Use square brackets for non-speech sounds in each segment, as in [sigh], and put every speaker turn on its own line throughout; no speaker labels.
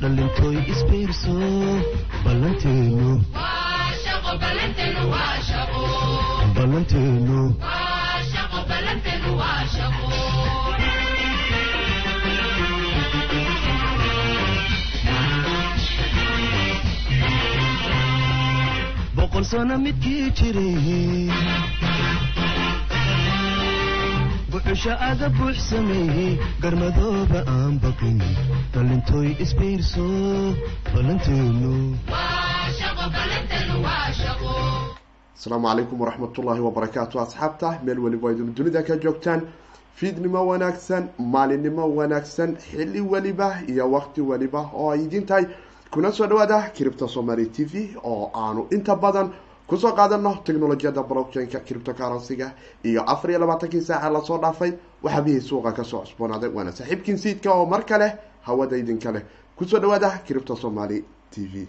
dhalintooy isbiirso ballanteenu boqol sano midkii jiray buxusha aga buux sameeyey garmadooba aan baqin dhalintooy isbiirso ballanteenu
asalaamu calaykum waraxmatullaahi wabarakaatu asxaabta meel weliba idin dunida ka joogtaan. Fiidnimo wanaagsan maalinimo wanaagsan xilli weliba iyo waqti weliba oo ay idin tahay kuna soo dhawaada cripto somaly t v oo aanu inta badan ku soo qaadano technolojiyada blockchain-ka criptocurrency-ga iyo afar iyo labaatankii saaca la soo dhaafay. Waxaabihii suuqa ka soo cusboonaaday waana saaxiibkiin siidka oo mar kale hawada idinka leh. Kusoo dhawaada cripto somaly t v.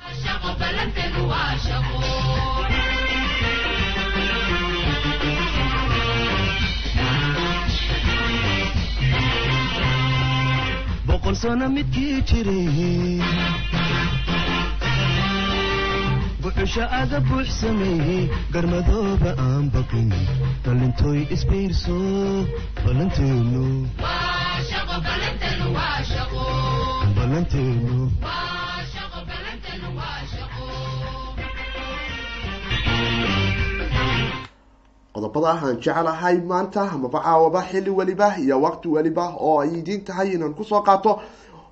Midkii jiray buxusha aga buux sameeyey garmadooba aan baqin dhalintooy isbiirso ballanteenu ballanteenu
qodobada aan jecelahay maanta amaba caawaba xilli weliba iyo waqti weliba oo ay idiin tahay inaan ku soo qaato.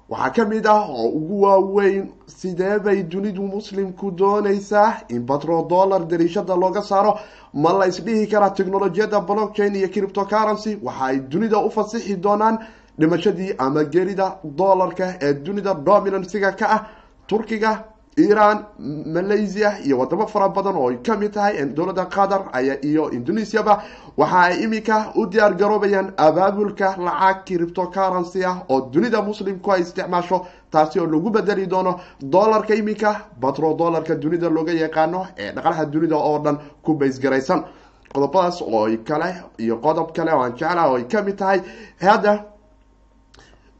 Waxaa ka mid ah oo ugu waaweyn sidee bay dunidu muslimku dooneysaa in batro dollar dariishada looga saaro ma la isdhihi karaa technolojiyada blockchain iyo criptocurrency waxa ay dunida u fasixi doonaan dhimashadii ama gerida dollarka ee dunida dominansiga ka ah turkiga iran malaysia iyo wadamo fara badan oo ay ka mid tahay dowladda qatar iyo indonesiaba waxa ay iminka u diyaar garoobayaan abaabulka lacag criptocurrency ah oo dunida muslimku ay isticmaasho taasi oo lagu bedeli doono dollarka iminka batro dollarka dunida looga yaqaano ee dhaqalaha dunida oo dhan ku baysgaraysan. Qodobadaas oo kale iyo qodob kale oo aan jeclaha oo ay ka mid tahay hadda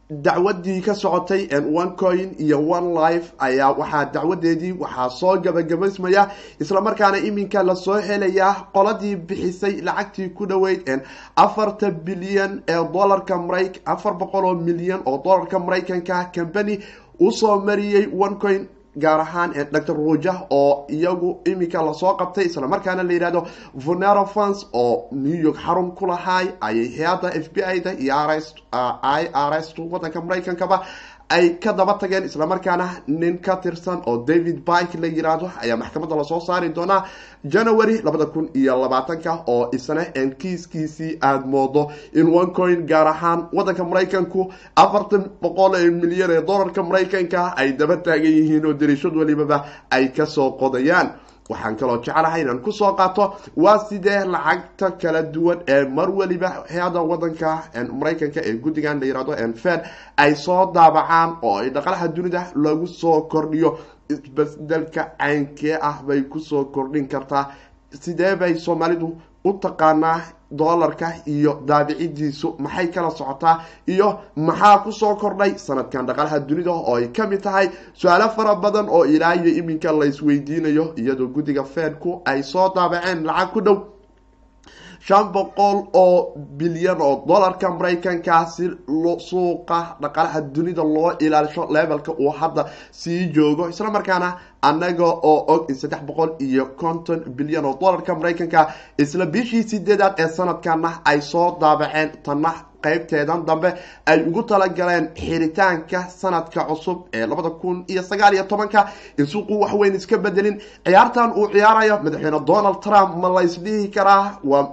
dacwadii ka socotay one coin iyo one life ayaa waxaa dacwadeedii waxaa soo gabagabaysmaya islamarkaana iminka la soo helayaa qoladii bixisay lacagtii ku dhaweyd afarta bilyan ee dolarka mara afar boqol oo milyan oo dolarka maraykanka company u soo mariyey one coin gaar ahaan dr. Ruja oo iyagu iminka la soo qabtay islamarkaana la yihahdo vonero fans oo new york xarun ku lahaay ayay hay'adda f b i da iyo i r s wadanka maraykankaba ay ka daba tageen islamarkaana nin ka tirsan oo david bike la yiraahdo ayaa maxkamadda la soo saari doonaa january labada kun iyo labaatanka oo isna kiiskiisii aada moodo in one coin gaar ahaan wadanka maraykanku. Afartan boqol milyan ee dollarka maraykanka ay daba taagan yihiin oo dariishad walibaba ay ka soo qodayaan waxaan kaloo jeclahay inaan ku soo qaato waa sidee lacagta kala duwan ee mar weliba hay'ada wadanka maraykanka ee guddigan la yiraahdo fed ay soo daabacaan oo ay dhaqalaha dunida lagu soo kordhiyo. Isbeddelka caynkee ah bay ku soo kordhin kartaa. Sidee bay soomaalidu u taqaanaa dollarka iyo daabicidiisu maxay kala socotaa iyo maxaa ku soo kordhay? Sanadkan dhaqalaha dunida oo ay ka mid tahay su'aalo fara badan oo ilaa iyo iminka la isweydiinayo iyadoo guddiga fedku ay soo daabaceen lacag ku dhow shan boqol oo bilyan oo dollarka maraykanka si suuqa dhaqalaha dunida loo ilaalisho levelka uu hadda sii joogo. Isla markaana annaga oo og in saddex boqol iyo konton bilyan oo dollarka maraykanka isla bishii sideedaad ee sanadkana ay soo daabaceen. Tana qeybteedan dambe ay ugu talagaleen xiritaanka sanadka cusub ee labada kun iyo sagaal iyo tobanka. In suuqu waxweyn iska bedelin ciyaartan uu ciyaarayo madaxweyne donald trump ma la ysdhihi karaa? Waa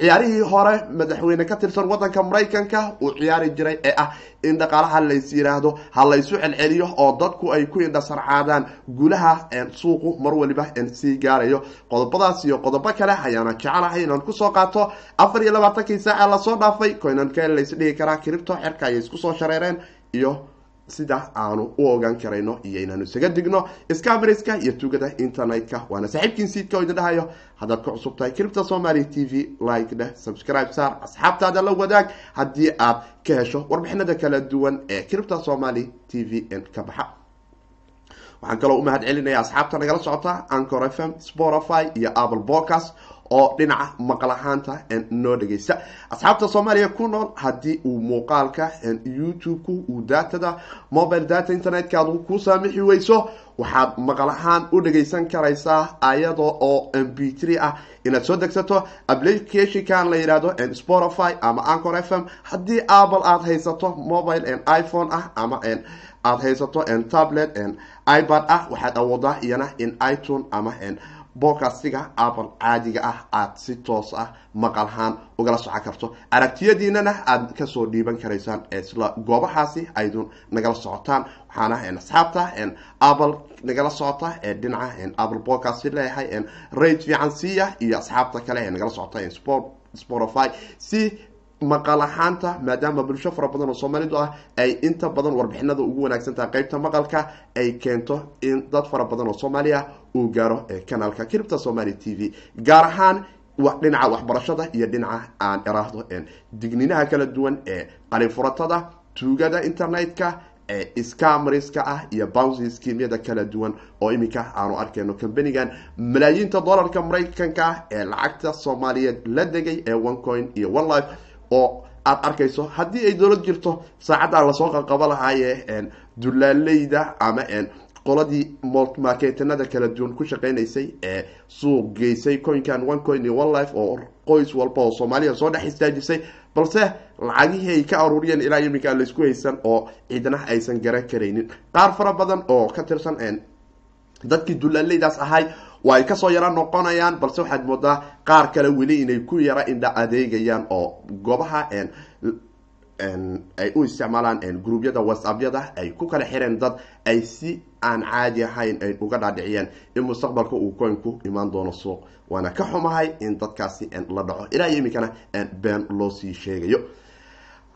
ciyaarihii hore madaxweyne ka tirsan wadanka maraykanka uu ciyaari jiray ee ah in dhaqaalaha lays yiraahdo ha laysu celceliyo oo dadku ay ku indhasarcaadaan guulaha suuqu mar waliba sii gaarayo. Qodobadaas iyo qodobo kale ayaana jecelahay inaan ku soo qaato. Afar iyo labaatankii saaca la soo dhaafay koynanke lays dhihi karaa kiribto xerka ayay isku soo shareereen iyo sida aanu u ogaan karayno iyo inaanu isaga digno scamriska iyo tugada internet-ka. Waana saaxiibkiin siidka oo idin dhahayo haddaad ku cusub tahay cripta somaly t v like dheh subscribe saar asxaabtaada la wadaag haddii aad ka hesho warbixinada kala duwan ee cripta somaly t v n ka baxa. Waxaan kaloo u mahad celinaya asxaabta nagala socota ancor f m spotify iyo apple podcast oo dhinaca maqal ahaanta noo dhegeysta asxaabta soomaaliya ku nool haddii uu muuqaalka youtube-ku uu datada mobile data internet-kaadu ku saamixi weyso waxaad maqal ahaan u dhageysan karaysaa ayada oo m b three ah. Inaad soo degsato applicationkan la yihahdo spotify ama ancor f m. Haddii apple aada haysato mobile iphone ah ama aada haysato tablet ipad ah waxaad awoodaa iyana in itune ama bodcastiga apple caadiga ah aada si toos ah maqalhaan ugala socon karto. Aragtiyadiinana aada ka soo dhiiban karaysaan isla goobahaasi aydun nagala socotaan. Waxaana asxaabta apple nagala socota ee dhinaca apple podcast leeyahay rate fiican siiya iyo asxaabta kale ee nagala socota spotify. Si maqal ahaanta maadaama bulsho fara badan oo soomaalidu ah ay inta badan warbixinada ugu wanaagsan tahay qeybta maqalka ay keento in dad fara badan oo soomaaliya uu gaaro kanaalka kiribta somalia t v. Gaar ahaan dhinaca waxbarashada iyo dhinaca aan eraahdo digninaha kala duwan ee qalifuratada tuugada internet-ka scamriska ah iyo bouncy skimyada kala duwan oo iminka aanu arkeyno combanigan malaayiinta dollarka maraykanka ah ee lacagta soomaaliyeed la degay ee one coin iyo one life oo aada arkayso haddii ay dowlad jirto saacaddaa la soo qaqabo lahaaye dulaaleyda ama qoladii marketinada kala duwan ku shaqeynaysay ee suuq geysay coinkan one coin one life oo qoys walba oo soomaaliya soo dhex istaajisay balse lacagihii ay ka aruuriyeen ilaa iminka laysku haysan oo ciidana aysan garan karaynin. Qaar fara badan oo ka tirsan dadkii dulaaleydaas ahay waa ay ka soo yaro noqonayaan balse waxaad moodaa qaar kale weli inay ku yara indha adeegayaan oo goobaha ay u isticmaalaan gruubyada whatsappyada ay ku kala xireen dad ay si aan caadi ahayn ay uga dhaadhiciyeen in mustaqbalka uu coinku imaan doono suuq waana ka xumahay in dadkaasi la dhaco. Ilaa iyo iminkana been loo sii sheegayo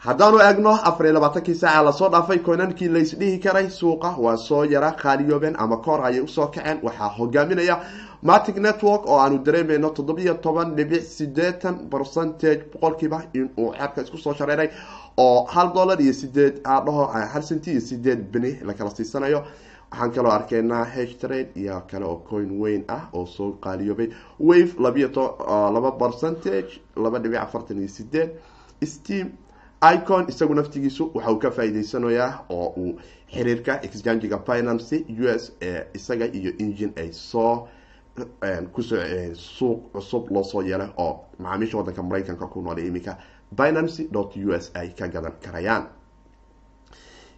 haddaanu eegno afar iyo labaatankii saaca la soo dhaafay koynankii laysdhihi karay suuqa waa soo yara qaaliyoobeen ama koor ayay u soo kaceen waxaa hogaaminaya matic network oo aanu dareemeyno toddobiyo toban dhibic sideetan percentage boqolkiiba inuu ceerka isku soo shareeray oo hal dollar iyo sideed adhaho hal centi iyo sideed beni lakala siisanayo. Waxaan kaloo arkeynaa htrade iyo kale oo coin weyn ah oo soo qaaliyoobay wave labiyo laba percentage laba dhibic afartan iyo sideed steam icon isagu naftigiisu waxa uu ka faa'iideysanayaa oo uu xiriirka exchangiga finance u s isaga iyo engine ay soo ku soo suuq cusub loo soo yeelay oo macaamiisha waddanka maraykanka ku nool iminka binancy dot u s ay ka gadan karayaan.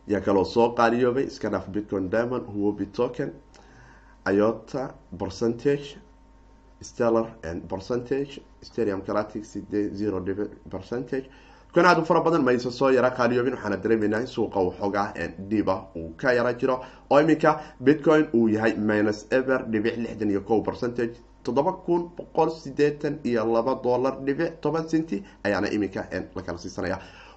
Yaa kaloo soo qaaliyoobay iska dhaaf bitcoin diamond huobi token iota percentage stellar percentage stadium sideed zero percentage kan aad u fara badan maysa soo yara qaaliyoobin waxaana dareemeynaa suuqa waxoogaa dhiba uu ka yara jiro. Oo iminka bitcoin uu yahay minus ever dhibic lixdan iyo kow percentage toddoba kun boqol sideetan iyo laba dollar dhibic toban centi ayaana iminka la kala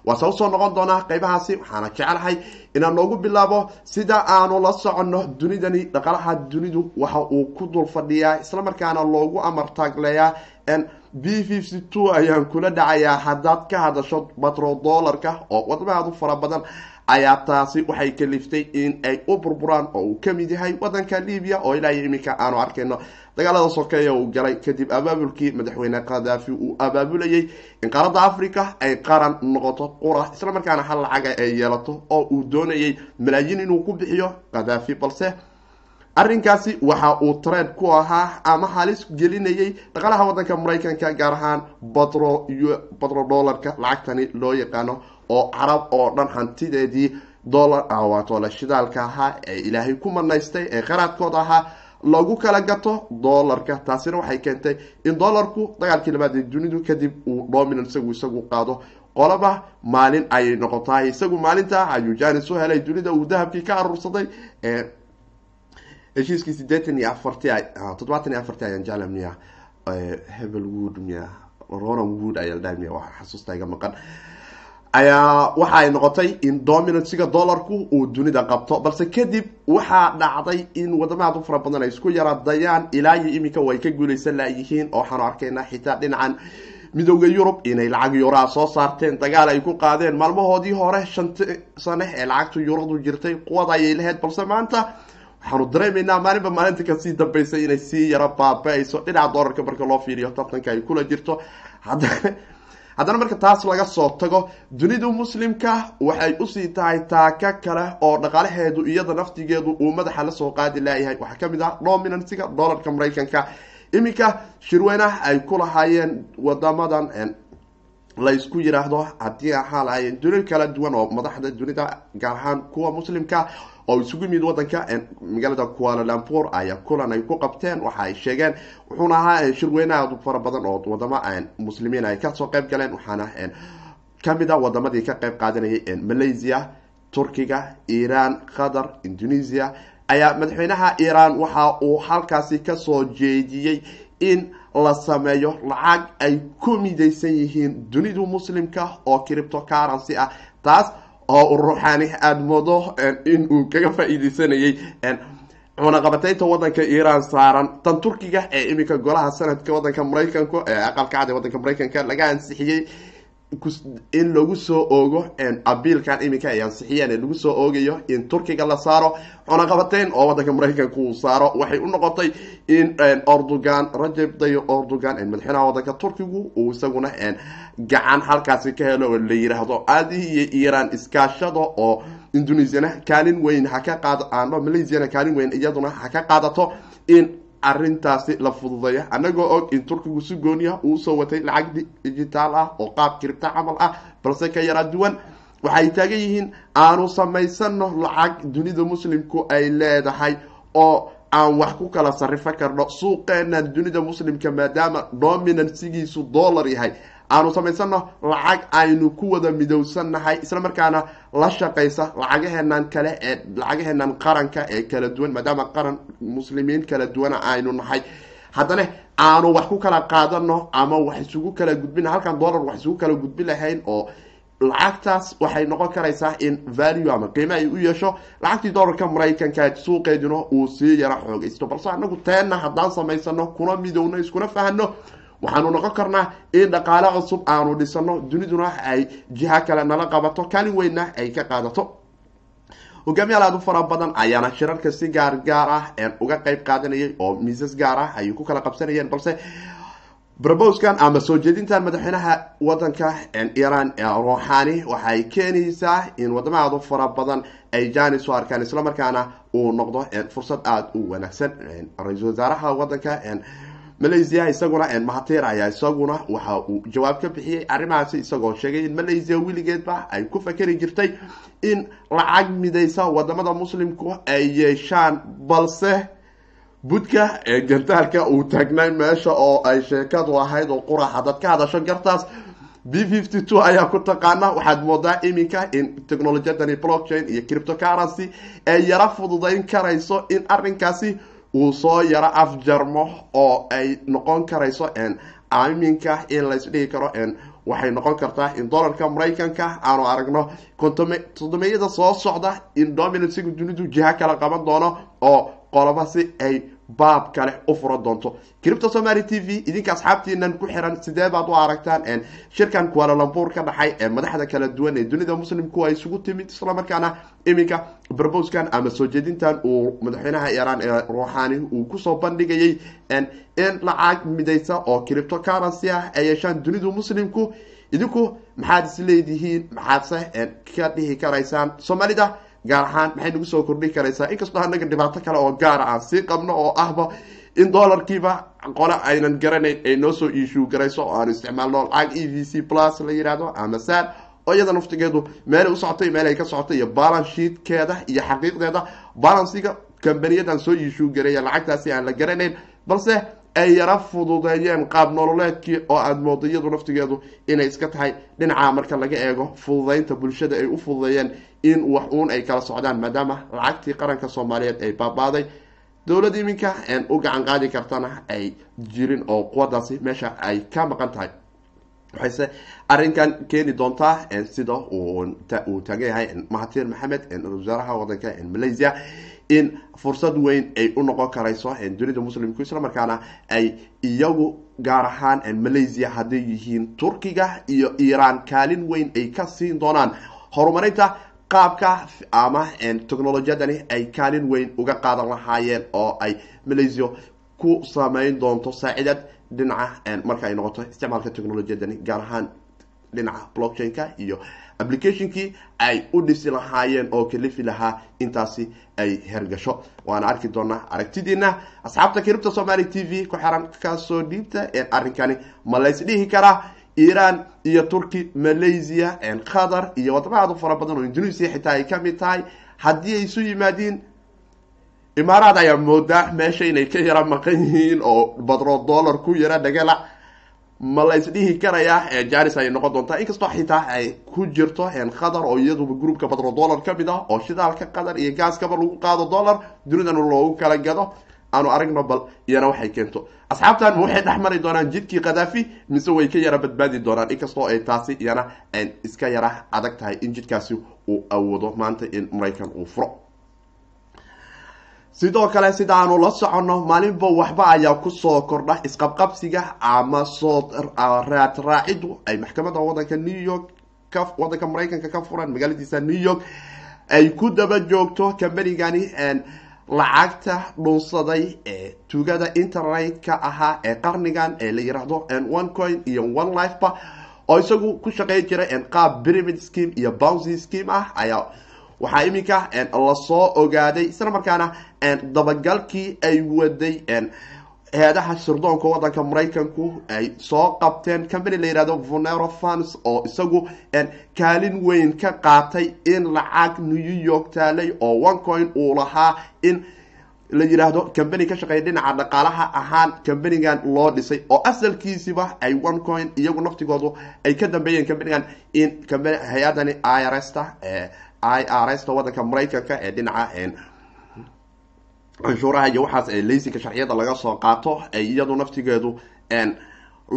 siisanaya waase u soo noqon doonaa qeybahaasi. Waxaana jecelahay inaan noogu bilaabo sida aanu la soconno dunidani dhaqalaha dunidu waxa uu ku dul fadhiyaa islamarkaana loogu amartaagleeyaa b fifty two ayaan kula dhacayaa haddaad ka hadasho batro dollarka oo wadamahaad u fara badan ayaa taasi waxay kaliftay in ay u burburaan oo uu ka mid yahay wadanka libiya oo ilaa iyo iminka aanu arkayno. Dagaalada sokeeya uu galay kadib abaabulkii madaxweyne khadaafi uu abaabulayay in qaaradda africa ay qaran noqoto qura islamarkaana hal lacaga ay yeelato oo uu doonayay malaayiin inuu ku bixiyo khadaafi balse arrinkaasi waxa uu trend ku ahaa ama halis gelinayay dhaqalaha wadanka maraykanka gaar ahaan batro batro dollarka lacagtani loo yaqaano oo carab oo dhan hantideedii dollar waatole shidaalka ahaa ee ilaahay ku manaystay ee qaraadkooda ahaa lagu kala gato dollarka. Taasina waxay keentay in dollarku dagaalkii labaad ee dunidu kadib uu dominan isagu isagu qaado. Qolaba maalin ayay noqotahay isagu maalinta ayuu janis u helay dunida uu dahabkii ka aruursaday heshiiskii sideetan iyo afarti toddobaatan iyo afarti ayaan jecla miya hebel wood miya ronan wood ayaa la dhahay miya waa xasuusta maqan ayaa waxa ay noqotay in dominansiga dollarku uu dunida qabto. Balse kadib waxaa dhacday in wadamahaad u fara badan ay isku yaradayaan ilaa iyo iminka way ka guuleysan laayihiin oo waxaanu arkaynaa xitaa dhinacan midooda yurub inay lacag yuraa soo saarteen. Dagaal ay ku qaadeen. Maalmahoodii hore shanti sane ee lacagtu yuradu jirtay quwad ayay lahayd. Balse maanta waxaanu dareemaynaa maalinba maalinta ka sii dambaysa inay sii yaro baaba-ayso dhinaca doolarka marka loo fiiriyo tartanka ay kula jirto haddana marka taas laga soo tago dunidu muslimka waxay u sii tahay taaka kale oo dhaqaalaheedu iyada naftigeedu uu madaxa la soo qaadi laayahay waxaa ka mid ah dominansiga doolarka maraykanka. Iminka shirweynaha ay ku lahaayeen wadamadan laysku yiraahdo haddii ahaa lahaayeen duni kala duwan oo madaxda dunida gaar ahaan kuwa muslimka oo isugu yimid wadanka magaalada kualalampur ayaa kulan ay ku qabteen waxa ay sheegeen wuxuuna ahaa shirweynaha fara badan oo wadamo muslimiin ay ka soo qeyb galeen waxaana ka mid a wadamadii ka qeyb qaadanayay malaysia turkiga iran qatar indonesia ayaa madaxweynaha iran waxa uu halkaasi ka soo jeediyey in la sameeyo lacag ay ku midaysan yihiin dunidu muslimka oo cripto currency ah. Taas oo ruuxaani aada moodo in uu kaga faa-iideysanayay cunaqabateynta wadanka iran saaran tan turkiga ee iminka golaha sanadka wadanka maraykanka ee aqalka cad ee wadanka maraykanka laga ansixiyey in lagu soo oogo abiilkan iminka ay ansixiyeen ee lagu soo oogayo in turkiga la saaro cunaqabateyn oo wadanka maraykanka uu saaro waxay u noqotay in ordogan rajab tayyib ordogan madaxweynaha wadanka turkigu uu isaguna gacan halkaasi ka helo oo la yiraahdo adi iyo iran iskaashada oo indonesiana kaalin weyn ha ka qaad ama malaysiana kaalin weyn iyaduna ha ka qaadato in arintaasi la fududeeyo anagoo og in turkigu si gooniya uu u soo watay lacag digitaal ah oo qaab kiribta camal ah balse ka yaraa duwan. Waxay taagan yihiin aanu samaysano lacag dunida muslimku ay leedahay oo aan wax ku kala sarifo karno. Suuqeena dunida muslimka maadaama dominansigiisu dollar yahay aanu samaysano lacag aynu ku wada midowsannahay isla markaana la shaqaysa lacagaheenan kale ee lacagaheenan qaranka ee kala duwan maadaama qaran muslimiin kala duwana aynu nahay. Haddana aanu wax ku kala qaadano ama wax isugu kala gudbina halkan dollar wax isugu kala gudbi lahayn oo lacagtaas waxay noqon karaysaa in value ama qiime ay u yeesho lacagtii dollarka maraykanka suuqeeduna uu sii yaro xoogaysto. Balse anagu teenna haddaan samaysano kuna midowno iskuna fahano waxaanu noqon karnaa in dhaqaale cusub aanu dhisano duniduna ay jiha kale nala qabato kaalin weynna ay ka qaadato. Hogaamiyaal aada u fara badan ayaana shirarka si gaar gaar ah uga qeyb qaadanayay oo miisas gaar ah ayay ku kala qabsanayeen balse broboskan ama soo jeedintan madaxweynaha wadanka iran ruuxani waxay keenaysaa in wadamo aada u fara badan ay janis u arkaan islamarkaana uu noqdo fursad aada u wanaagsan. Ra'iisul wasaaraha wadanka malaysia isaguna mahatir ayaa isaguna waxa uu jawaab ka bixiyey arrimahaasi isagoo sheegay in malaysia weligeedba ay ku fakeri jirtay in lacag midaysa waddamada muslimku ay yeeshaan balse budka ee gantaalka uu taagnay meesha oo ay sheekadu ahayd oo qura hadad ka hadasho gartaas b fifty two ayaa ku taqaana waxaad moodaa iminka in technolojiyadani blockchain iyo criptocurrency ay yaro fududeyn karayso in arrinkaasi uu soo yaro afjarmo oo ay noqon karayso iminka in laysdhigi karo waxay noqon kartaa in dollarka maraykanka aanu aragno kontomeeyada soo socda in dominansiga dunidu jiha kala qaban doono oo qoloba si ay baab kale u fura doonto. Cripto somaly t v idinka asxaabtiinan ku xiran sidee baad u aragtaan shirkan kualalambuur ka dhaxay ee madaxda kala duwan ee dunida muslimku ay isugu timid islamarkaana iminka broboskan ama soo jeedintan uu madaxweynaha iran ee ruuxani uu ku soo bandhigayay in lacag midaysa oo cripto currency ah ay yeeshaan dunidu muslimku. Idinku maxaad is leedihiin maxaadse ka dhihi karaysaan soomaalida gaar ahaan maxay nagu soo kordhi karaysaa? Inkastoo anaga dhibaato kale oo gaara aan sii qabno oo ahba in dollarkiiba qole aynan garanayn ay noo soo iishuu garayso oo aan isticmaalno lacag e v c plus la yihahdo ama sad oo iyada naftigeedu meelay u socotay meel ay ka socotay iyo balance sheetkeeda iyo xaqiiqdeeda balansiga kambaniyadan soo iishuu garaya lacagtaasi aan la garanayn. Balse ay yaro fududeeyeen qaab nololeedkii oo aada moodo iyadu naftigeedu inay iska tahay. Dhinaca marka laga eego fududeynta bulshada ay u fududeeyeen in wax uun ay kala socdaan maadaama lacagtii qaranka soomaaliyeed ay baabaaday. Dowlad iminka u gacan qaadi kartana ay jirin oo quwadaasi meesha ay ka maqan tahay waxayse arrinkan keeni doontaa sida uu taagan yahay mahatir maxamed wasaaraha wadanka malaysia in fursad weyn ay u noqon karayso dunida muslimku islamarkaana ay iyagu gaar ahaan malaysia hadday yihiin turkiga iyo iran kaalin weyn ay ka siin doonaan. Horumarinta qaabka ama technolojiyadani ay kaalin weyn uga qaadan lahaayeen oo ay malaysia ku sameyn doonto saacidad dhinaca marka ay noqoto isticmaalka technolojiyadani gaar ahaan dhinaca blockchain-ka iyo applicationkii ay u dhisi lahaayeen oo kalifi lahaa intaasi ay hergasho. Waana arki doonaa aragtidiina asxaabta kiribta somaali t v ku xiran ka soo dhiibta arrinkani ma lays dhihi karaa iran iyo turki malaysia qatar iyo wadamo aad u fara badan oo indonesia xitaa ay ka mid tahay. Haddii ay isu yimaadiin imaaraad ayaa moodaa meesha inay ka yara maqan yihiin oo badro dollar ku yara dhagala ma la isdhihi karayaa jaris ay noqon doontaa. Inkastoo xitaa ay ku jirto qatar oo iyaduba groupka badro dollar ka mid ah oo shidaalka qatar iyo gaaskaba lagu qaado dollar dunidan loogu kala gado. Aanu aragno bal iyana waxay keento. Asxaabtan ma waxay dhex mari doonaan jidkii khadaafi mise way ka yara badbaadi doonaan. Inkastoo ay taasi iyana iska yara adag tahay in jidkaasi uu awoodo. Maanta in maraykan uu furo sidoo kale sida aanu la soconno maalinba waxba ayaa ku soo kordha isqabqabsiga ama soo raad raacidu ay maxkamadda wadanka new york ka wadanka maraykanka ka furan magaaladiisa new york ay ku daba joogto combanigani lacagta dhunsaday ee tugada internet-ka ahaa ee qarnigan ee la yiraahdo one coin iyo one lifeba oo isagu ku shaqeyn jiray qaab pyramid scheme iyo bouncy scheme ah ayaa waxaa iminka la soo ogaaday isla markaana dabagalkii ay waday heedaha sirdoonka wadanka maraykanku ay soo qabteen. Company la yihahdo vonero funds oo isagu kaalin weyn ka qaatay in lacag new york taalay oo one coin uu lahaa in la yiraahdo company ka shaqeeya dhinaca dhaqaalaha ahaan. Companigan loo dhisay oo asalkiisiba ay one coin iyagu naftigoodu ay ka dambeeyeen companigan in hay'adani irsta i r s ta wadanka maraykanka ee dhinaca canshuuraha iyo waxaas ee laysinka sharciyada laga soo qaato iyadu naftigeedu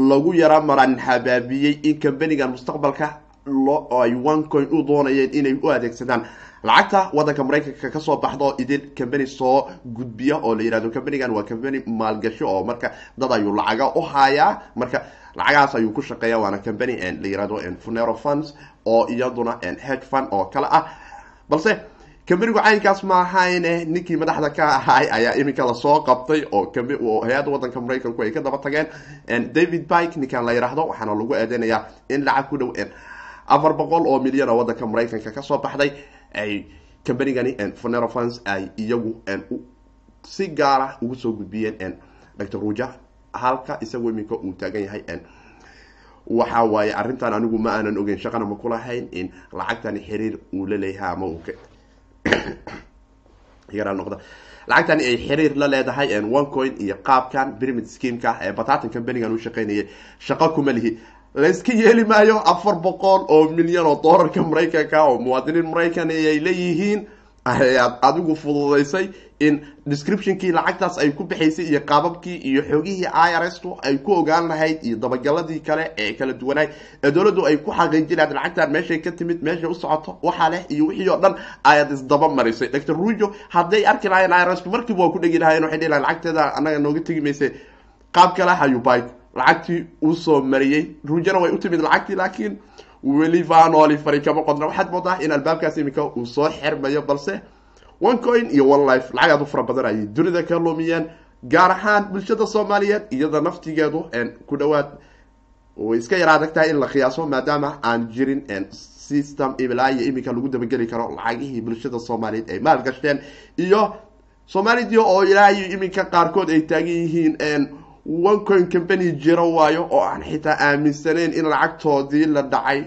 lagu yara maran habaabiyey in companigan mustaqbalka lo ay one coin u doonayeen inay u adeegsadaan lacagta wadanka maraykanka ka soo baxdo idin company soo gudbiya oo la yihahdo companigan waa company maalgasho oo marka dad ayuu lacaga u hayaa marka lacagahaas ayuu ku shaqeeya waana company la yihahdo funero funds oo iyaduna hedge fund oo kale ah. Balse companigu caynkaas maahayne ninkii madaxda ka ahay ayaa iminka la soo qabtay oo hay'adda wadanka maraykanku ay ka daba tageen. David bike ninkan la yiraahdo waxaana lagu eedeynayaa in lacag ku dhow afar boqol oo milyan oo wadanka maraykanka ka soo baxday ay combanigani funero funds ay iyagu si gaara ugu soo gudbiyeen dr. Ruja halka isagu iminka uu taagan yahay waxa waaye arrintan anigu ma aanan ogeyn shaqana ma kulahayn in lacagtani xiriir uu la leeyahay ama uu [coughs] noqda. Lacagtani ay xiriir la leedahay one coin iyo qaabkan pyramid schemeka ee batatan companigan u shaqeynayay. Shaqo kuma lihi layska yeeli maayo afar boqol oo milyan oo dollarka maraykanka oo muwaadiniin maraykan ay leeyihiin. Ayaad adigu fududaysay in descriptionkii lacagtaas ay ku bixaysay iyo qaababkii iyo xoogihii i r s tu ay ku ogaan lahayd iyo dabagaladii kale ee kala duwanaay ee dowladdu ay ku xaqiijin lahayd meeshay ka timid meeshay u socoto waxa leh iyo wixii oo dhan ayaad isdaba marisay. Dr rujo hadday arki lahayen i r s tu markiiba waa ku dhegi lahayen waxay dhihi lahayn lacagteeda annaga nooga tegi mayse. Qaab kale hayuu lacagtii u soo mariyey. Rujana way u timid lacagtii laakiin weli vanoli fari kama qodna. Waxaad moodaa in albaabkaas iminka uu soo xirmayo balse one coin iyo one life lacag aad u fara badan ayay dunida ka lumiyeen gaar ahaan bulshada soomaaliyeed iyada naftigeedu ku dhawaad. Way iska yar tahay in la qiyaaso maadaama aan jirin system ilaa iyo iminka lagu dabageli karo lacagihii bulshada soomaaliyeed ay maal gashteen iyo soomaalidii oo ilaa iyo iminka qaarkood ay taagan yihiin one coin company jiro waayo oo aan xitaa aaminsaneyn in lacagtoodii la dhacay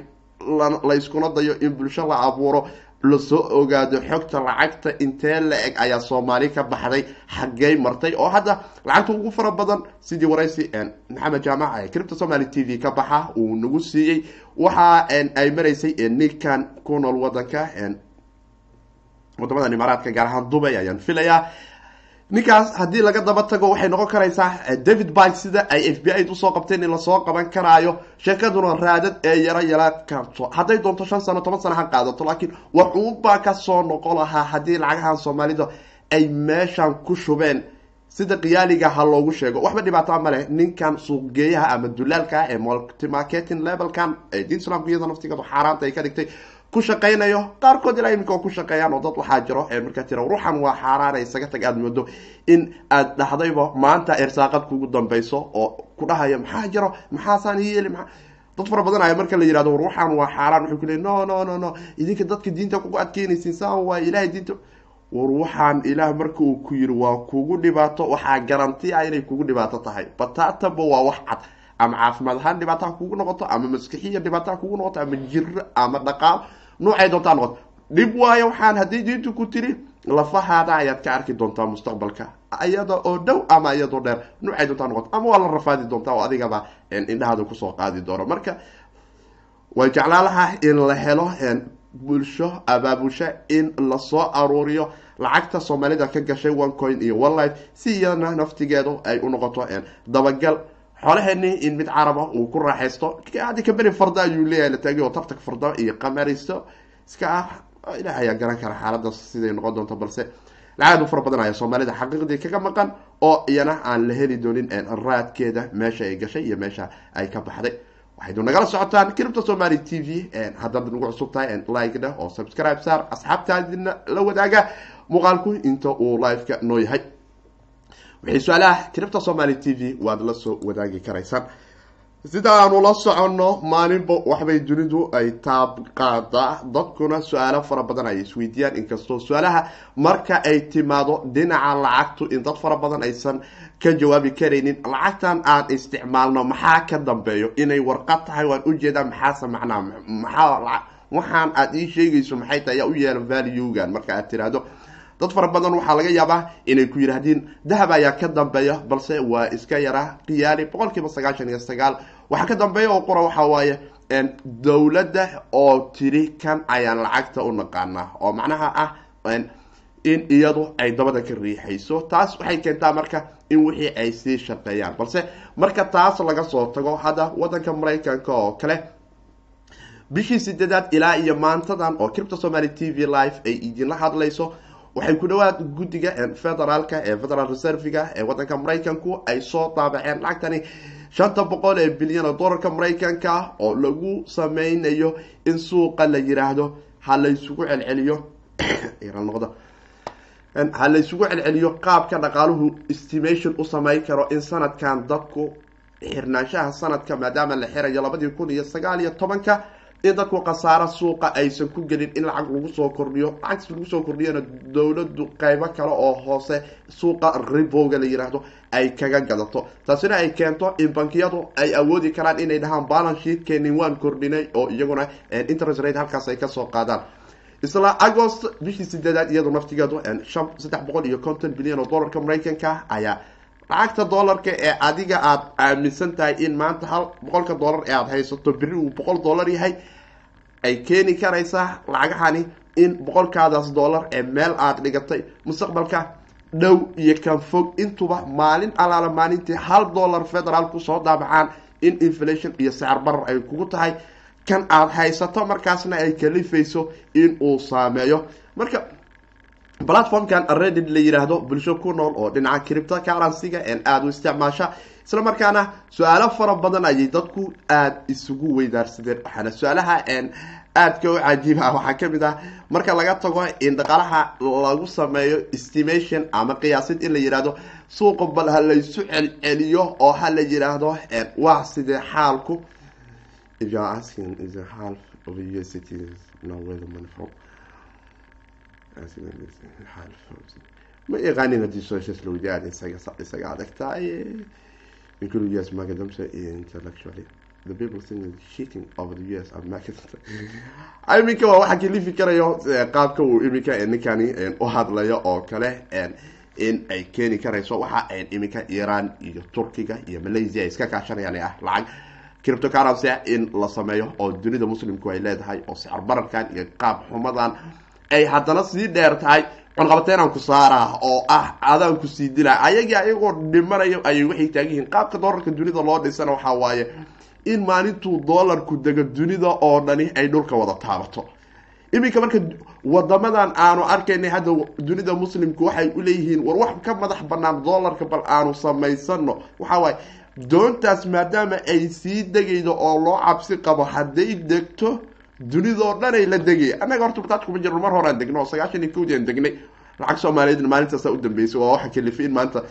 layskuna dayo in bulsho la abuuro la soo ogaado xogta lacagta intee la eg ayaa soomaali ka baxday xaggey martay oo hadda lacagta ugu fara badan sidii waraysi maxamed jaamac ee cripto somaly t v ka baxa uu nagu siiyey. Waxa ay maraysay ninkan ku nool wadanka wadamadan imaaraadka gaar ahaan dubay ayaan filayaa ninkaas haddii laga daba tago waxay noqon karaysaa david bike sida ay f b i u soo qabteen in la soo qaban karaayo. Sheekaduna raadad ee yaro yara karto. Hadday doonto shan sano toban sano ha qaadato laakiin waxuunbaa ka soo noqon lahaa haddii lacagahan soomaalida ay meeshan ku shubeen. Sida qiyaaliga ha loogu sheego. Waxba dhibaataa maleh ninkan suuqgeeyaha ama dulaalka ee multimarketing levelkan ee diin islamku iyada naftigeedu xaaraanta ay ka dhigtay ku shaqaynayo qaarkood ilaa ku shaqeeyaan dad waxaa jiro markaa tira ruuxan waa xaaraana isaga tag aada moodo in aad dhahdayba maanta irsaaqad kugu dambayso oo ku dhahaya maxaa jiro? Maxaasaan yeeli maa dad fara badan aya marka la yihahdo waxaan waa xaaraan. Waxay ku leey no no no no idinka dadka diinta kugu adkeynaysiin saa waa ilahay diinta. War ilaah marka uu ku yiri waa kugu dhibaato waxaa garanti ah inay kugu dhibaato tahay. Bataataba waa wax cad ama caafimaad ahaan dhibaato ha kugu noqoto ama maskixiya dhibaato kugu noqoto ama jiro ama dhaqaal noocay doontaa noqoto dhib waayo waxaan haddii diintu ku tiri lafahaada ayaad ka arki doontaa mustaqbalka. Iyada oo dhow ama iyadoo dheer noocay doontaa noqoto ama waa la rafaadi doontaa oo adigaba indhahaada ku soo qaadi doono. Marka way jeclaalaha in la helo bulsho abaabusho in la soo aruuriyo. Lacagta soomaalida ka gashay one coin iyo one life si iyadana naftigeedu ay unoqoto dabagal xoolaheeni in mid caraba uu ku raaxaysto haddi kaberi farda ayuu leeyahay la taagay oo tartag farda iyo qamaristo iska ah ilaah ayaa garan kara xaaladaas siday noqon doonto balse lacag u fara badan ayaa soomaalida xaqiiqdii kaga maqan oo iyana aan la heli doonin raadkeeda meesha ay gashay iyo meesha ay ka baxday. Waxaynu nagala socotaan cripto somaly t v haddaad nagu cusub tahay like-na oo subscribe saar asxaabtaadina la wadaaga. Muuqaalku inta uu live-ka noo yahay wixii su'aalaha cripto somaly t v waad la soo wadaagi karaysaan. Sida aanu la soconno maalinba waxbay dunidu ay taab qaadaa dadkuna su'aalo fara badan ay isweydiiyaan inkastoo su'aalaha marka ay timaado dhinaca lacagtu in dad fara badan aysan ka jawaabi karaynin lacagtan aan isticmaalno maxaa ka dambeeyo? Inay warqad tahay waan u jeedaa maxaase macnaa maxaa waxaan aada ii sheegayso maxay tahay? Ayaa u yeela valuegan marka aad tiraahdo dad fara badan waxaa laga yaabaa inay ku yidhaahdeen dahab ayaa ka dambeeya balse waa iska yaraa qiyaali boqol kiiba sagaashan iyo sagaal. Waxaa ka dambeeya oo qura waxaa waaye dowladda oo tiri kan ayaan lacagta u naqaanaa oo macnaha ah in iyadu ay dabada ka riixayso. Taas waxay keentaa marka in wixii ay sii shaqeeyaan balse marka taas laga soo tago hadda wadanka maraykanka oo kale bishii sideedaad ilaa iyo maantadan oo cripto somaly t v live ay idinla hadlayso waxay ku dhawaad guddiga federaalka ee federal reserviga ee wadanka maraykanku ay soo daabaceen lacagtani shanta boqol ee bilyan oo dollarka maraykanka oo lagu sameynayo in suuqa la yiraahdo ha laysugu celceliyo. [coughs] Noqdo. Ha laysugu celceliyo qaabka dhaqaaluhu estimation u sameyn karo in sanadkan dadku xirnaanshaha sanadka maadaama la xirayo labadii kun iyo sagaal iyo tobanka in dadku khasaaro suuqa aysan ku gelin in lacag lagu soo kordhiyo. Lacagtas lagu soo kordhiyana dowladu qeybo kale oo hoose suuqa ribowga la yiraahdo ay kaga gadato. Taasina ay keento in bankiyadu ay awoodi karaan inay dhahaan balance sheetkenin waan kordhinay oo iyaguna interest rate halkaas ay ka soo qaadaan. Isla agost bishii sideedaad iyadoo naftigeedu shan saddex boqol iyo konton bilyan oo dollarka maraykanka ayaa lacagta dollarka ee adiga aada aaminsan tahay in maanta hal boqolka dollar ee aada haysato beri uu boqol dollar yahay ay keeni karaysaa lacagahani in boqolkaadaas dollar ee meel aada dhigatay mustaqbalka dhow iyo kan fog. Intuba maalin alaala maalintii hal dollar federaal ku soo daabacaan in inflation iyo sicir barar ay kugu tahay. Kan aada haysato markaasna ay kalifayso in uu saameeyo. Marka platformkan reddit la yiraahdo bulsho ku nool oo dhinaca cripto currency-ga aada u isticmaasha. Isla markaana su'aalo fara badan ayay dadku aada isugu weydaarsadeen. Waxaana su'aalaha aadka u cajiib ah waxaa ka mid ah marka laga tago in dhaqaalaha lagu sameeyo estimation ama qiyaasid in la yihahdo suuqa bal ha laysu celceliyo oo ha la yiraahdo waa sidee xaalku ma yaqaanin haddii socials la weydiiyaan isaga isaga adagtaay including US market dumps intellectually the people think that cheating over the US market iminka waa waxaa kalifi karayo qaabka uu iminka ninkani u hadlayo oo kale in ay keeni karayso waxa iminka iran iyo turkiga iyo malaysia ay iska kaashanayaan ah lacag criptocurrency in la sameeyo oo dunida muslimku ay leedahay oo sicir bararkan iyo qaab xumadan ay haddana sii dheer tahay cunqabateenaan ku saaraa oo ah adaan ku sii dilaa ayagii ayagoo dhimanayo ayay waxay taagiyihiin qaabka doolarka dunida loo dhisana waxaa waaye in maalintuu doolarku dego dunida oo dhani ay dhulka wada taabato. Iminka marka wadamadan aanu arkaynay hadda dunida muslimku waxay uleeyihiin war wax ka madax banaan doolarka bal aanu samaysano waxaa waaye doontaas maadaama ay sii degaydo oo loo cabsi qabo hadday degto dunidoo dhanay la degay. Annaga horta bataaj kuma jirno mar horaan degno oo sagaashan iyo kowdii aan degnay. Lacag soomaaliyeedna maalintaasa u dambeysay waa waxa kalifay in maanta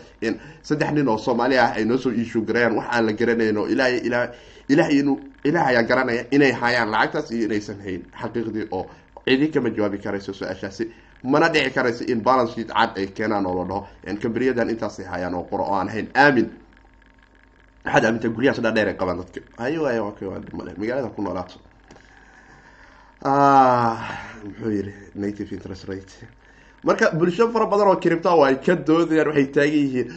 saddex nin oo soomaali ah ay noo soo garayaan wax aan la garanayn oo ilahay ila ilahay inuu ilaah ayaa garanaya inay hayaan lacagtaas iyo inaysan hayn. Xaqiiqdii oo cidi kama jawaabi karayso su'aashaasi. Mana dhici karayso in balance sheet cad ay keenaan oo la dhaho. Kamberiyadan intaasay hayaan oo qura oo aan hayn. Aamin. Waxaad aamintaa guryahaas dhaadheer ay qabaan dadka. Hayo ay okay waa male. Magaalada ku noolaato muxuu yihi native interest rate. Marka bulsho fara badan oo cripta ay ka doodayaan waxay taagan yihiin.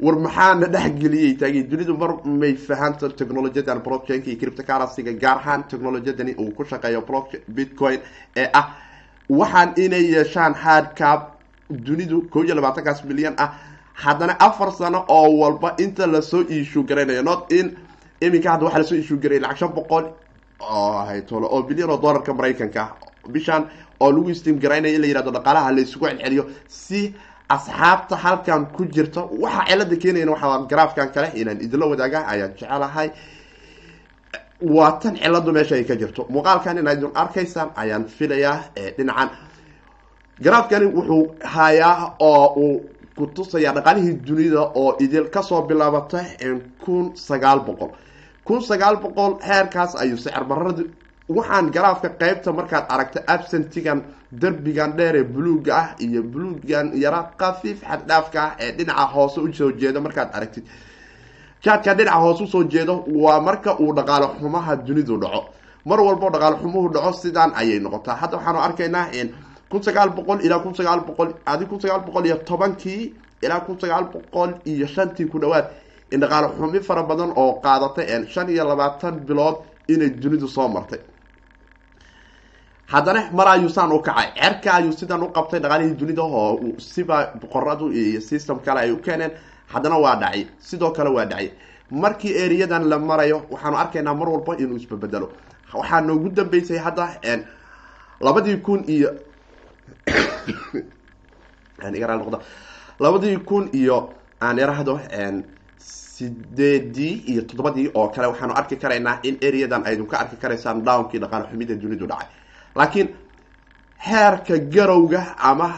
War maxaana dhexgeliyay taagan dunidu mar may fahanto technologiyadan blockchainka iyo criptocurrencyga gaar ahaan technologiyadani uu ku shaqeeyo block bitcoin ee ah. Waxaan inay yeeshaan hardcap dunidu kow iyo labaatankaas milyan ah. Haddana afar sano oo walba inta la soo iishu garaynayo not in iminka hadda waxaa la soo iishu garaya lacag shan boqol oo haytolo oo bilyan oo dollarka maraykanka bishaan oo lagu steam garaynaya in la yihahdo dhaqaalaha la isugu celceliyo si asxaabta halkan ku jirta waxa cilada keenayan waxaa garaafkan kale inaan idinla wadaaga ayaan jecelahay waa tan ciladu meesha ay ka jirto muuqaalkan idin arkaysaan ayaan filayaa dhinacan garaafkani wuxuu hayaa oo uu kutusaya dhaqaalihii dunida oo idil ka soo bilaabata kun sagaal boqol kun sagaal boqol heerkaas ayuu sicir baradi waxaan garaafka qeybta markaad aragta absentigan derbigan dheer ee buluuga ah iyo buluugan yara kafiif xaddhaafka ah ee dhinaca hoose u soo jeeda markaad aragtid. Jaadka dhinaca hoose u soo jeedo waa marka uu dhaqaalo xumaha dunidu dhaco. Mar walbo dhaqaalo xumuhu dhaco sidaan ayay noqotaa. Hadda waxaanu arkaynaa kun sagaal boqol ilaa kun sagaal boqol adi kun sagaal boqol iyo tobankii ilaa kun sagaal boqol iyo shantii ku dhawaad in dhaqaalo xumi fara badan oo qaadatay shan iyo labaatan bilood inay dunidu soo martay. Haddana mar ayuu saan u kacay. Cerka ayuu sidan u qabtay dhaqaalihii dunida oo siba boqoradu iyo system kale ay u keeneen. Haddana waa dhacay. Sidoo kale waa dhacay. Markii eriyadan la marayo waxaanu arkaynaa mar walba inuu isbabedelo waxaa noogu dambeysay hadda labadii kun iyo [coughs] labadii kun iyo aan irahdo sideedii iyo toddobadii oo kale waxaanu arki karaynaa in areadan aydun ka arki karaysaan downkii dhaqaal xumida dunidu dhacay. Laakiin heerka garowga ama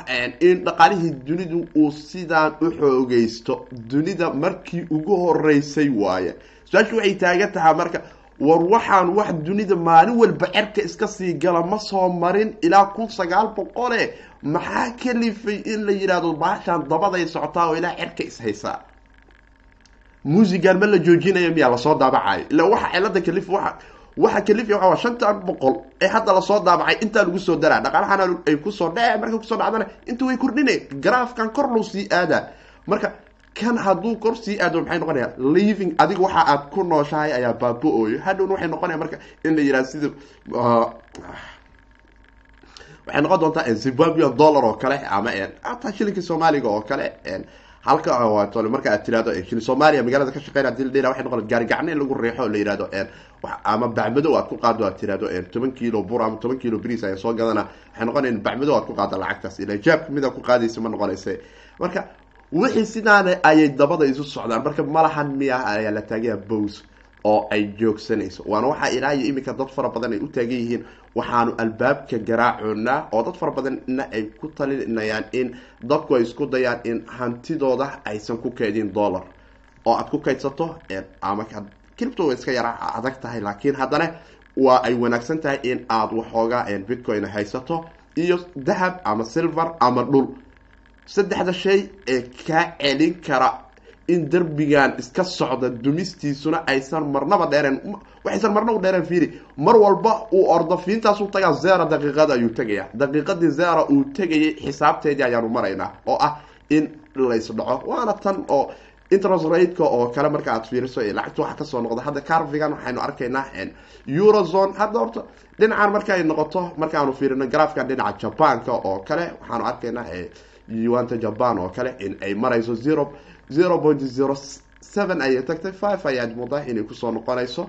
in dhaqaalihii dunidu uu sidaan u xoogeysto dunida markii ugu horeysay waaye. Su'aashu waxay taagan tahay marka war waxaan wax dunida maalin walba cerka iska sii gala ma soo marin ilaa kun sagaal boqole maxaa kalifay in la yidhahdo baashaan dabaday socotaa oo ilaa cerka ishaysaa muusigan ma la joojinayo miyaa la soo daabacayo ila waxa cilada kalif waa waxa kalifya waa shantan boqol ee hadda la soo daabacay intaa lagu soo daraa. Dhaqaalahana ay ku soo dhace markay ku soo dhacdana inta way kordhine garaafkan kor loo sii aadaa. Marka kan hadduu kor sii aado maxay noqonaya? Living adiga waxa aad ku nooshahay ayaa baaba-ooyo hadhowna waxay noqonaya marka in la yidhaha sida waxay noqon doontaa zimbabwean dollar oo kale ama hataa shilinka soomaaliga oo kale halka waatole marka aad tirahdo shilin soomaaliya magaalada ka shaqeyn haddii la dhira waxay noqon gaarigacne in lagu riixo la yihahdo ama bacmadow aad ku qaado aad tirahdo toban kilo bur ama toban kilo bris ayaa soo gadana waxay noqonaya bacmadow aad ku qaada lacagtaas. Ila jaabka mid aad ku qaadaysa ma noqonaysa marka wixii sidaana ayay dabada isu socdaan. Marka malahan miya ayaa la taagaya bows oo ay joogsanayso. Waana waxaa ilaa iyo iminka dad fara badan ay u taagan yihiin. Waxaanu albaabka garaacoonaa oo dad fara badanna ay ku talinayaan in dadku ay isku dayaan in hantidooda aysan ku kaydin dollar. Oo aad ku kaydsato ama cripto way iska yara adag tahay. Laakiin haddana waa ay wanaagsan tahay in aada waxoogaa bitcoin haysato iyo dahab ama silver ama dhul. Saddexda shay ee kaa celin kara in derbigan iska socda dumistiisuna aysan marnaba dheereen waxaysan marnaba dheereen fiiri. Mar walba uu ordo fiintaasu tagaa zera daqiiqada ayuu tegaya. Daqiiqadii zera uu tegayay xisaabteedii ayaanu maraynaa oo ah in laysdhaco waana tan oo interest rateka oo kale marka aad fiiriso lacagta waxa ka soo noqda. Hadda carvigan waxaynu arkaynaa eurozone. Hadda horta dhinacan markaay noqoto markaanu fiirino grafkan dhinaca jabanka oo kale waxaanu arkaynaa yuanta jaban oo kale in ay marayso zero zero point zero seven ayay tagtay five ayaad mudaa inay ku soo noqonayso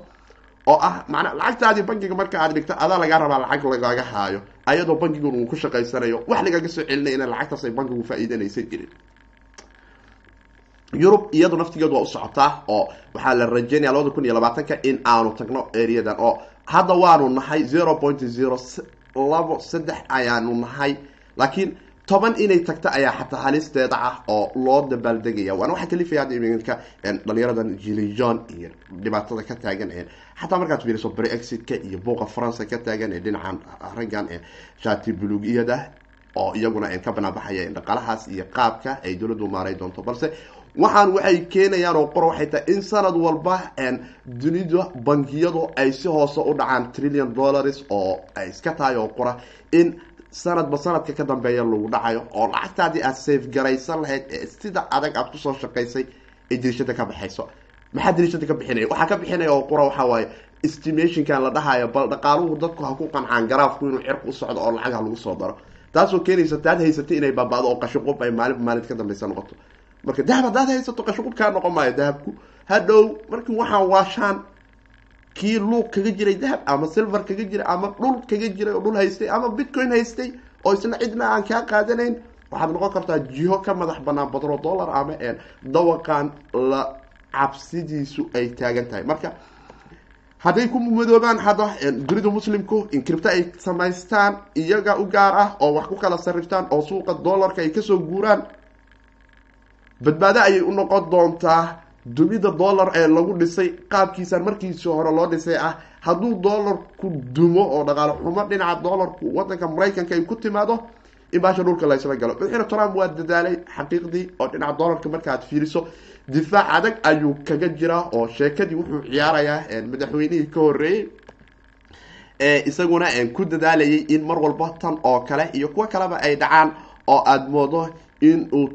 oo ah macnaa lacagtaadii bankiga marka aad dhigto adaa lagaa rabaa lacag lagaga haayo ayadoo bankigun uu ku shaqaysanayo wax lagaga soo celinay ina lacagtaas ay bankigu faa-iidanaysan jirin yurub iyadu naftigeedu waa u socotaa oo waxaa la rajeynaya labada kun iyo labaatanka in aanu tagno areadan oo hadda waanu nahay zero point zero labo saddex ayaanu nahay laakiin toban inay tagto ayaa xataa halisteeda ah oo loo dabaaldegaya. Waana waxaa kalifaya hadda iminka dhalinyaradan jilijon iyo dhibaatada ka taagan xataa markaad fiiriso brexitka iyo buuqa faransa ka taagan ee dhinacan raggan shati bulugiyada oo iyaguna ka banaabaxaya dhaqalahaas iyo qaabka ay dowladdu maaray doonto. Balse waxaan waxay keenayaan oo qora waxay tahay in sanad walba dunida bangiyadu ay si hoose u dhacaan trillion dollars oo ay iska tahay oo qora in sanadba sanadka ka dambeeya lagu dhacayo oo lacagtaadii aad safe garaysan lahayd ee sida adag aad ku soo shaqaysay ay dirishada ka baxayso. Maxaa dirishada ka bixinaya waxaa ka bixinaya oo qura waxaa waaye estimationkan la dhahayo bal dhaqaaluhu dadku ha ku qancaan garaafku inuu cirku u socdo oo lacag ha lagu soo daro. Taasoo keenaysa taad haysatay inay baaba'do oo qashiqub ay maalin maalin ka dambeysa noqoto. Marka dahab haddaad haysato qashiqub kaa noqon maayo dahabku hadhow markii waxaan waashaan kii luuq kaga jiray dahab ama silver kaga jiray ama dhul kaga jiray oo dhul haystay ama bitcoin haystay oo isna cidna aan kaa qaadanayn waxaad noqon kartaa jiho ka madax banaan badro dollar ama dawaqan la cabsidiisu ay taagan tahay. Marka hadday ku madoobaan hadda dunida muslimku in cripto ay samaystaan iyaga u gaar ah oo wax ku kala sariftaan oo suuqa dollarka ay ka soo guuraan badbaado ayay u noqon doontaa dunida dollar ee lagu dhisay qaabkiisan markiisi hore loo dhisay ah hadduu dollarku dumo oo dhaqaale xumo dhinaca dollarku wadanka maraykanka ay ku timaado in baasha dhulka laysla galo. Madaxweyne trump waa dadaalay xaqiiqdii oo dhinaca dollarka markaaad fiiriso difaac adag ayuu kaga jiraa oo sheekadii wuxuu ciyaarayaa madaxweynihii ka horeeyey isaguna ku dadaalayay in mar walba tan oo kale iyo kuwo kaleba ay dhacaan oo aada moodo in uu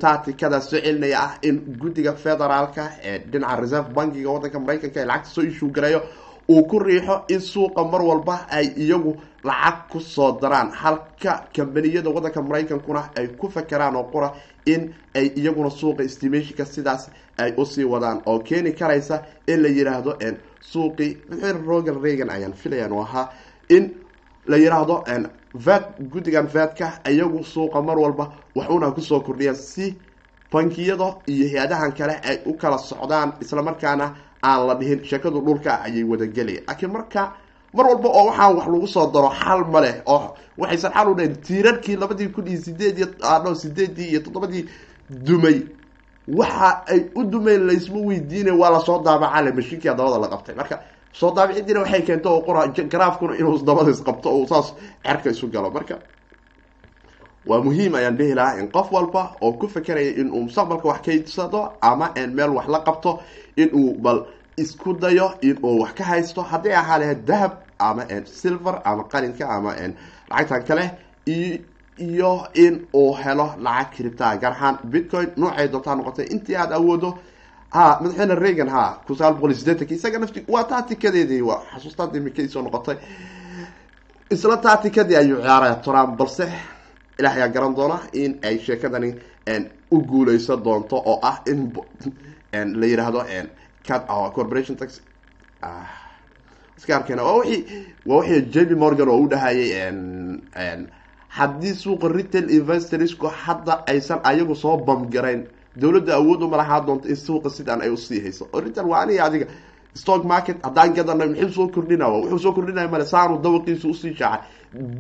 soo celinaya ah in guddiga federaalka ee dhinaca reserve bankiga wadanka maraykanka ee lacagta soo ishuu garayo uu ku riixo in suuqa mar walba ay iyagu lacag ku soo daraan. Halka kambaniyada wadanka maraykankuna ay ku fakeraan oo qura in ay iyaguna suuqa estimationka sidaas ay u sii wadaan. Oo keeni karaysa in la yiraahdo suuqii madaxweyne rogan reagan ayaan filayan u ahaa in la yiraahdo vat guddigan vatka iyagu suuqa mar walba waxuna ku soo kordhiyaan si bankiyada iyo hay'adahan kale ay u kala socdaan islamarkaana aan la dhihin sheekadu dhulka ayay wadagelaya laakiin marka mar walba oo waxaan wax lagu soo daro xal ma leh oo waxaysan xal u dhahin tiirarkii labadii kun iyo sideed iyo no sideedii iyo toddobadii dumay. Waxa ay u dumeen laysma weydiinay waa la soo daabacale mashiinkia dabada la qabtay. Marka soo daabiciddiina waxay keento oo qora garaafkuna inuu dabada isqabto oo saas cerka isu galo. Marka waa muhiim ayaan dhihi lahaa in qof walba oo ku fekeraya inuu mustaqbalka wax kaydsado ama meel wax la qabto inuu bal isku dayo inuu wax ka haysto. Hadday ahaa lahayd dahab ama silver ama qalinka ama lacagtan kale iyo in uu helo lacag kiribtaa gaar ahaan bitcoin. Noocay doontaa noqotay intii aada awoodo ha madaxweyne reagan ha kun sagaal boqol iyo sideetanki isaga nafti waa taatikadeedii waa xasuustaadii mikay soo noqotay. Isla taatikadii ayuu ciyaaraya trump balse ilaah ayaa garan doona in ay sheekadani u guuleysan doonto oo ah in la yiraahdo corporation tax iska arkeen waa wii waa wixii jp morgan oo u dhahayay haddii suuqa retail investorsku hadda aysan ayagu soo bamgarayn dawladda awood uma lahaa doonto in suuqa sidaan ay u sii hayso. Retail waa aniga adiga stock market haddaan gadanay muxuu soo kordhina wuxuu soo kordhinaya male saanu dawaqiisu u sii shaacay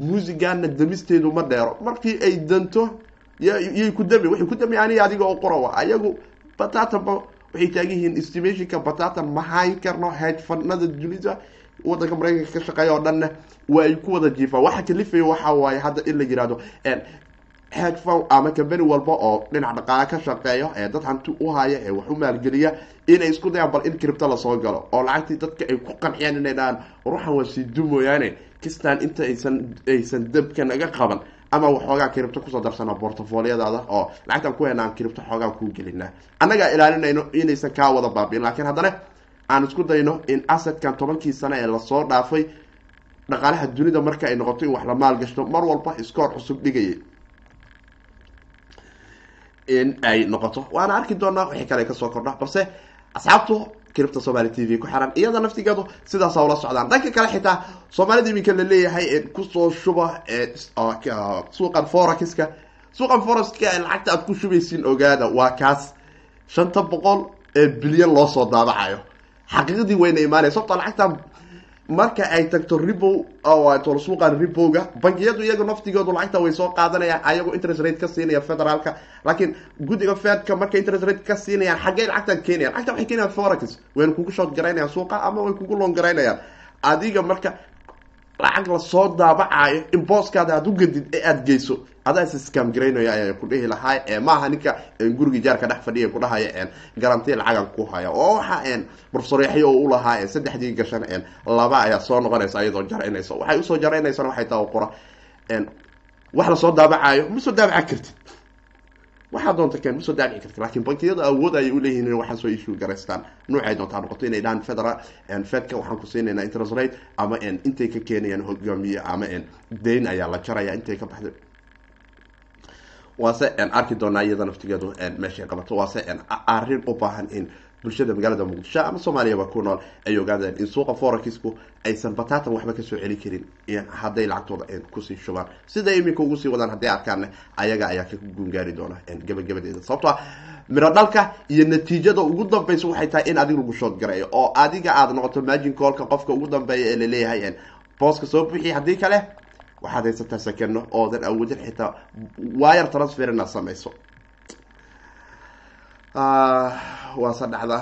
muusigana damisteedu ma dheero. Markii ay danto yay ku dami waxay ku dami aniga adiga oo qorowa ayagu batatanba waxay taagan yihiin estimationka batatan ma hayn karno hedfanada dunida. Wadanka maraykanka ka shaqeeya oo dhanna waa ay ku wada jiifaan. Waxa kalifaya waxa waaye hadda in la yihahdo hedfon ama company walba oo dhinac dhaqaale ka shaqeeyo ee dad hanti u haya ee wax u maalgeliya inay isku dayaan bal in cripto la soo galo oo lacagtii dadka ay ku qanciyaan inay dhahaan ruuxan waa sii dumooyaane kistaan inta aysan aysan dabka naga qaban ama waxoogaa cripto ku soo darsana portfoliyadaada oo lacagtaan ku hena aan cripto xoogaa kuu gelinaa. Annagaa ilaalinayno inaysan kaa wada baabiin laakiin haddana aan isku dayno in asadkan tobankii sano ee la soo dhaafay dhaqaalaha dunida marka ay noqoto in wax la maalgashto mar walba iskoor cusub dhigayay in ay noqoto. Waana arki doonaa wixii kale ka soo kordha balse asxaabtu cripta somaali t v ku xiran iyada naftigeedu sidaasa ula socdaan. Dhanka kale xitaa soomaalida iminka la leeyahay ku soo shuba suuqan forexiska suuqan forexiska ee lacagta aad ku shubaysiin ogaada waa kaas shanta boqol ee bilyan loo soo daabacayo xaqiiqdii wayna imaanaya sababto lacagtan marka ay tagto ribow oo suuqan ribowga bangiyadu iyaga naftigoodu lacagta way soo qaadanayaan ayagoo interest rate ka siinaya federaalka. Laakiin guddiga fedka markay interest rate ka siinayaan xaggey lacagtan keenayan lacagtan waxay keenayaan forex. Wayna kugu shood garaynayaan suuqa ama way kugu loon garaynayaan. Adiga marka lacag la soo daabacayo in booskaada aad u gadid ee aada geyso adaa is scam garaynaya lahaa maaha ninka gurigii jaarka dhex fadhiya ku dhahaya garanti lacagan ku haya. Oo waxa profesoryaxyo oo ulahaa saddexdii gashan laba ayaa soo noqonaysa iyadoo jaraynaysa. Waxay u soo jaraynaysana waxay taa qora wax la soo daabacayo ma soo daabaca kartid? Waxaa doonta keen masoo daabici karti laakiin bankiyadu awood ayay uleeyihiin in waxaa soo issue garaystaan. Nuucay doontaa noqoto inay dhahaan federal fedka waxaan ku siinaynaa interest rate ama intay ka keenayaan hogaamiye ama dayn ayaa la jaraya intay ka baxday waase arki doonaa iyada naftigeedu meeshay qabato waase arrin u baahan in bulshada magaalada muqdisho ama soomaaliyaba ku nool ay ogaadeen in suuqa forexiska aysan batatan waxba ka soo celin karin hadday lacagtooda ku sii shubaan. Siday iminka ugu sii wadaan hadday arkaan ayaga ayaa ka guungaari doona gabagabadeeda. Sababto a miro dhalka iyo natiijada ugu dambeysa waxay tahay in adiga lagu shood garayo oo adiga aada noqoto magin colka qofka ugu dambeeya ee la leeyahay booska soo buxiy haddii kale waxaad haysataa sakeno oodan awoodin xitaa wire transfer inaad samayso waase dhacda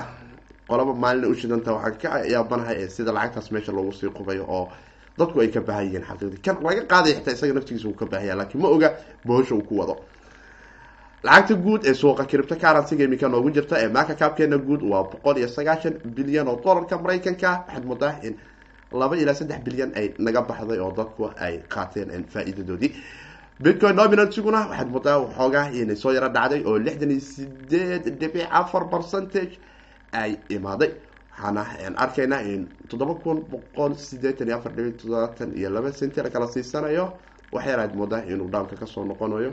qolaba maalina ushidanta waxaan ka yaabanahay sida lacagtaas meesha loogu sii qubayo oo dadku ay ka baahan yihiin xaqiiqdii kan laga qaadaya xitaa isaga naftigiisa uu ka baahanya lakiin ma oga bohosha uu ku wado. Lacagta guud ee suuqa cripto currencyga imika noogu jirta ee maaka kaabkeena guud waa boqol iyo sagaashan bilyan oo dollarka maraykanka. Waxaad moodaa in laba ilaa saddex bilyan ay naga baxday oo dadku ay qaateen faa-iidadoodii. Bitcoin dominantiguna waxaad moodaa waxoogaa inay soo yaro dhacday oo lixdan iyo sideed dhibic afar percentage ay imaaday. Waxaana arkaynaa in toddoba kun boqol sideetan iyo afar dhibic toddobaatan iyo laba senti la kala siisanayo. Waxyar aad moodaa inuu dhaamka ka soo noqonayo.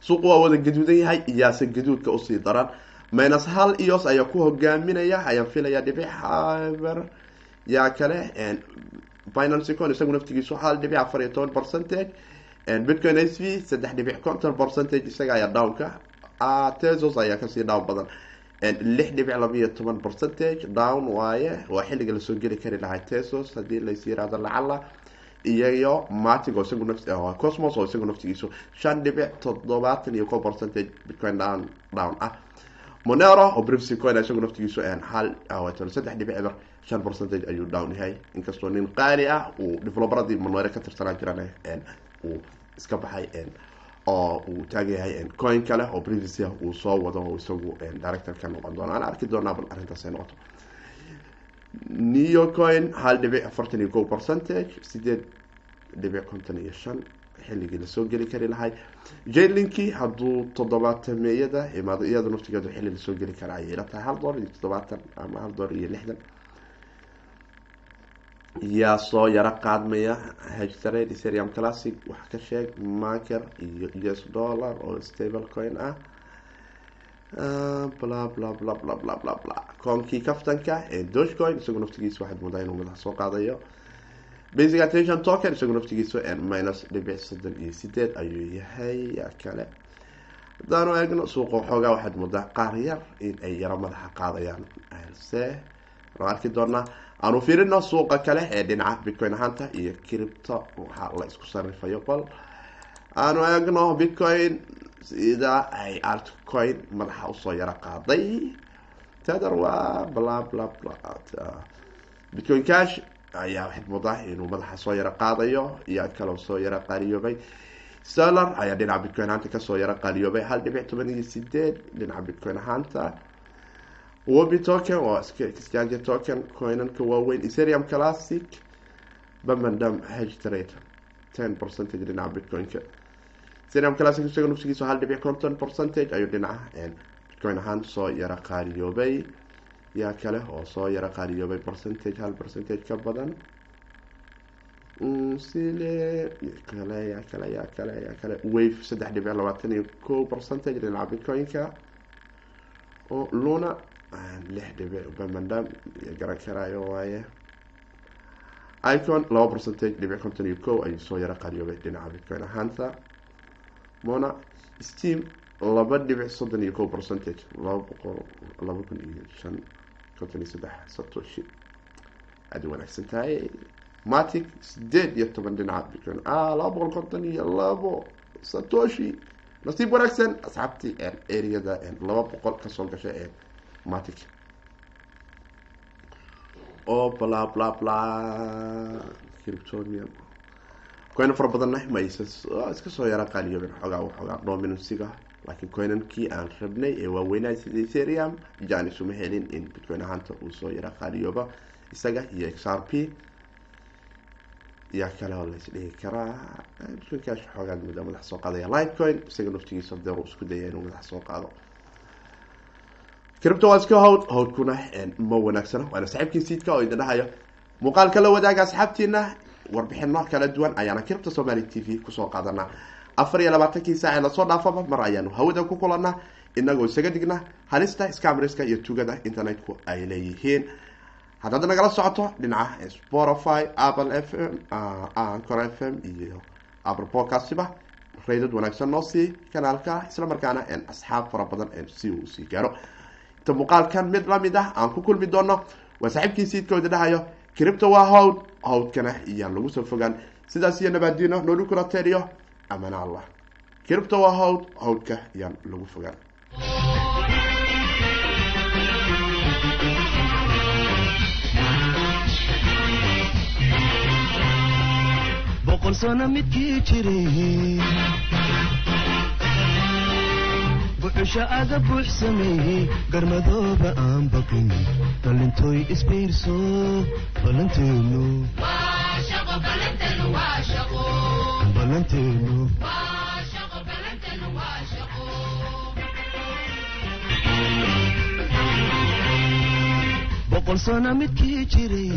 Suuqu waa wada gaduudan yahay iyaase gaduudka u sii daran minus hal ios ayaa ku hogaaminaya ayaan filaya dhibic haber. Yaa kale binancy con isagu naftigiisu hal dhibic afar iyo toban percentage. Bitcoin s v saddex dhibic conton percentage isaga ayaa downka. Tesos ayaa ka sii down badan. Lix dhibic laba iyo toban percentage down waaye waa xilliga la soo geli kari lahay tesos haddii lais yiraahdo lacala iyayo matig oo isagu nafs cosmos oo isagu naftigiisu shan dhibic toddobaatan iyo ko percentage bitcoin down down ah monero oo brivcy coin isagu naftigiisu hal saddex dhibic eber shan percentage ayuu down yahay. Inkastoo nin qaali ah uu develoberadii monero ka tirsanaa jiran uu iska baxay oo uu taagan yahay coin kale oo privacy ah uu soo wado oo isagu director ka noqon doono aan arki doonaa bal arrintaas noqoto. Neo coin hal dhibic afartan iyo ko percentage sideed dhibic konton iyo shan xilligii la soo geli kari lahay. Jalinkii hadduu toddobaatameyada imaado iyada naftigeedu xilli la soo geli kara ayay ila tahay hal dolar iyo toddobaatan ama hal dolar iyo lixdan. Yaa soo yaro qaadmaya htrade serium classic wax ka sheeg maker iyo u s dollar oo stable coin ah. Bla bla bla bla bla bla bla. Koonkii kaftanka ee doge coin isagu naftigiisa waxaad moodaa inuu madax soo qaadayo basic attention token isagu naftigiisa minus dhibic soddon iyo sideed ayuu yahay yaa kale. Haddaanu eegno suuqa waxoogaa waxaad moodaa qaar yar in ay yaro madaxa qaadayaan. Se aan arki doonaa aanu fiirino suuqa kale ee dhinaca bitcoin ahaanta iyo cripto waxaa la isku sarifayo bal aanu eegno bitcoin sida ay altcoin madaxa u soo yaro qaaday. Tether waa bla bla bla. Bitcoin cash ayaa waxaad moodaa inuu madaxa soo yaro qaadayo iyo kaloo soo yaro qaaliyoobay. Solar ayaa dhinaca bitcoin ahaanta ka soo yaro qaaliyoobay. Hal dhibic toban iyo sideed dhinaca bitcoin ahaanta. Wobi token oo exchange token coinanka waaweyn ethereum classic bamandam htrate ten percentage dhinaca bitcoin-ka. Ethereum classic isaga nufsigiisa hal dhibic conton percentage ayuu dhinaca bitcoin ahaan soo yaro qaaliyoobay yaa kale oo soo yaro qaaliyoobay percentage hal percentage ka badan sile kale yaa kale yaa kale yaa kale wave saddex dhibic labaatan iyo ko percentage dhinaca bitcoin-ka oo luna lix dhibic bamandam garan karaayo waaye icon laba percentage dhibic konton iyo ko ayuu soo yaro qaaliyoobay dhinaca bitcoin ahaanta mona steam laba dhibic soddon iyo ko percentage laba boqol laba kun iyo shan iyo saddex satoshi aada u wanaagsan tahay matic sideed iyo toban dhinaca bitcoin ah laba boqol konton iyo labo satoshi nasiib wanaagsan asxaabtii areada laba boqol ka soo gashay ee matic oo bla bla bla criptonium coin fara badanna ma iska soo yara qaaliyoobeen xoogaa waxoogaa dominansiga laakiin coinankii aan rabnay ee waaweynaa sida ethereum janis uma helin in bitcoin ahaanta uu soo yara qaaliyooba isaga iyo x r p yaa kale oo lais dhihi karaa. Bitcoinkaas xoogaa mudda madax soo qaadaya litecoin isaga naftigiisa deeru isku daya inuu madax soo qaado. Cripto waa iska howd howdkuna ma wanaagsano waana saxiibkii siidka oo idin dhahayo. Muuqaalka la wadaaga asxaabtiina warbixino kala duwan ayaana cripto somaly t v ku soo qaadanaa afar iyo labaatankii saac ee la soo dhaafaba mar ayaanu hawada ku kulanaa inagoo isaga digna halista scamriska iyo tugada internetku ay leeyihiin. Haddaad nagala socoto dhinaca spotify apple f m ancor f m iyo apple podcastiba raydad wanaagsan noo sii kanaalka isla markaana asxaab fara badan si uu sii gaaro. Inta muuqaalkan mid la mid ah aan ku kulmi doono waa saaxiibkii siidkooda dhahayo cripto waa howd howdkana iyaan lagu soo fogaan. Sidaas iyo nabaadiino noolu kulateeriyo amana allah. Cripto waa howd howdka iyaan lagu fogaan.
Boqol sano midkii jiray buxusha aga buux sameeyey garmadooba aan baqin. Dhalintooy isbiirso ballanteenu ballanteenu boqol sano midkii jiray